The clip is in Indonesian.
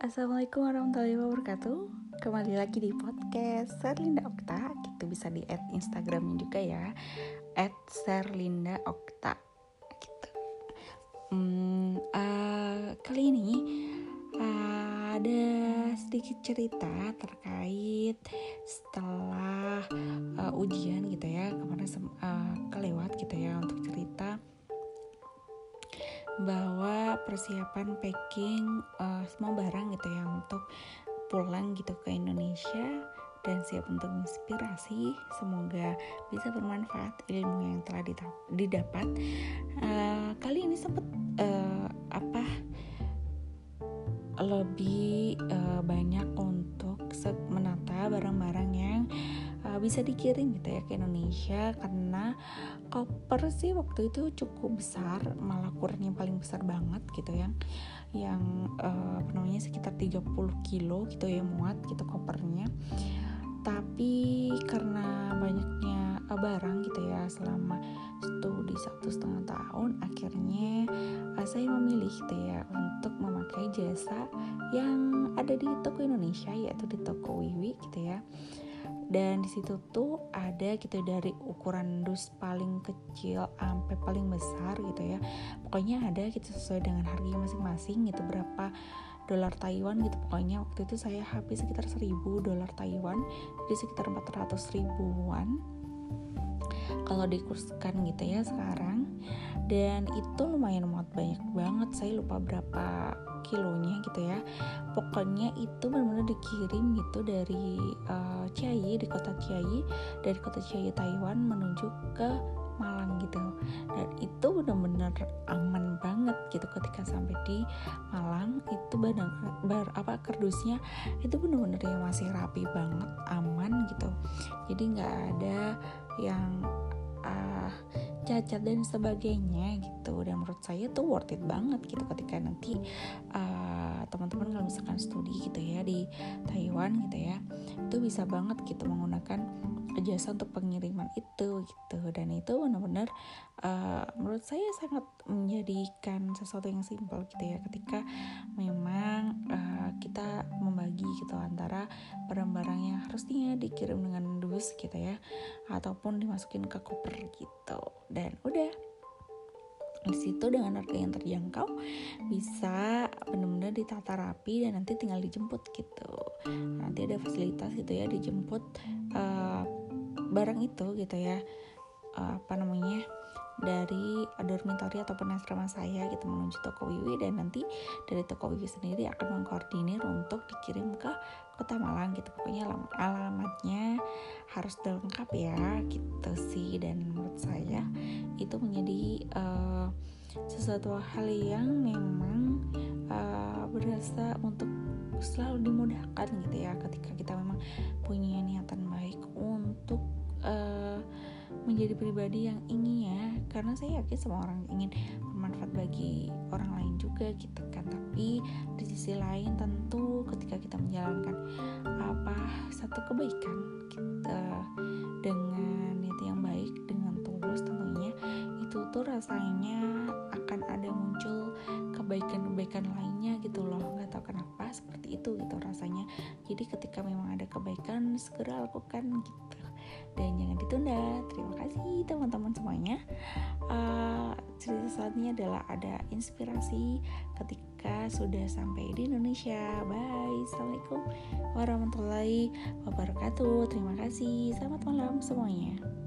Assalamualaikum warahmatullahi wabarakatuh. Kembali lagi di podcast Serlinda Okta. Gitu bisa di add Instagramnya juga ya. At Serlinda Okta. Gitu. hmm, uh, Kali ini uh, ada sedikit cerita terkait setelah uh, ujian gitu ya. Kemarin uh, kelewat gitu ya untuk cerita bahwa persiapan packing uh, semua barang gitu ya untuk pulang gitu ke Indonesia dan siap untuk inspirasi. Semoga bisa bermanfaat ilmu yang telah didapat. Uh, kali ini sempat uh, apa lebih uh, banyak untuk menata barang-barang yang uh, bisa dikirim gitu ya ke Indonesia karena koper sih waktu itu cukup besar malah ukurannya paling besar banget gitu ya. Yang uh, apa namanya sekitar 30 kilo gitu ya muat gitu kopernya. Tapi karena banyaknya uh, barang gitu ya selama studi satu setengah tahun akhirnya saya memilih gitu ya untuk memakai jasa yang ada di toko Indonesia yaitu di toko Wiwi gitu ya dan di situ tuh ada gitu dari ukuran dus paling kecil sampai paling besar gitu ya. Pokoknya ada gitu sesuai dengan harganya masing-masing gitu berapa dolar Taiwan gitu. Pokoknya waktu itu saya habis sekitar 1000 dolar Taiwan jadi sekitar 400 ribuan kalau dikurskan gitu ya sekarang. Dan itu lumayan muat banyak banget. Saya lupa berapa kilonya gitu ya. Pokoknya itu benar-benar dikirim gitu dari uh, Chiayi di kota Chiayi dari kota Chiayi Taiwan menuju ke Malang gitu. Dan itu benar-benar aman banget gitu ketika sampai di Malang. Itu benar bar apa kardusnya itu benar-benar yang masih rapi banget aman gitu. Jadi nggak ada yang uh, cacat dan sebagainya gitu. Dan menurut saya tuh worth it banget gitu ketika nanti uh, teman-teman kalau misalkan studi gitu ya di Taiwan gitu ya itu bisa banget gitu menggunakan jasa untuk pengiriman itu gitu. Dan itu benar-benar uh, menurut saya sangat menjadikan sesuatu yang simpel gitu ya ketika memang uh, kita membagi gitu antara barang-barang yang harusnya dikirim dengan dus gitu ya ataupun dimasukin ke koper gitu. Dan udah di situ dengan harga yang terjangkau bisa benar-benar ditata rapi dan nanti tinggal dijemput gitu. Nanti ada fasilitas gitu ya dijemput uh, barang itu gitu ya. Uh, apa namanya dari dormitory ataupun asrama saya gitu menuju toko Wiwi. Dan nanti dari toko Wiwi sendiri akan mengkoordinir untuk dikirim ke kota Malang gitu. Pokoknya alamatnya harus lengkap ya gitu sih. Dan menurut saya itu menjadi uh, sesuatu hal yang memang uh, berasa untuk selalu dimudahkan gitu ya. Ketika kita memang punya niatan baik untuk uh, menjadi pribadi yang ingin ya karena saya yakin semua orang ingin bermanfaat bagi orang lain juga gitu kan. Tapi di sisi lain tentu ketika kita menjalankan apa satu kebaikan kita dengan niat yang baik dengan tulus tentunya itu tuh rasanya akan ada muncul kebaikan-kebaikan lainnya gitu loh. Nggak tahu kenapa seperti itu gitu rasanya. Jadi ketika memang ada kebaikan segera lakukan gitu dan jangan ditunda. Terima kasih teman-teman semuanya. Uh, cerita selanjutnya adalah ada inspirasi ketika sudah sampai di Indonesia. Bye. Assalamualaikum warahmatullahi wabarakatuh. Terima kasih. Selamat malam semuanya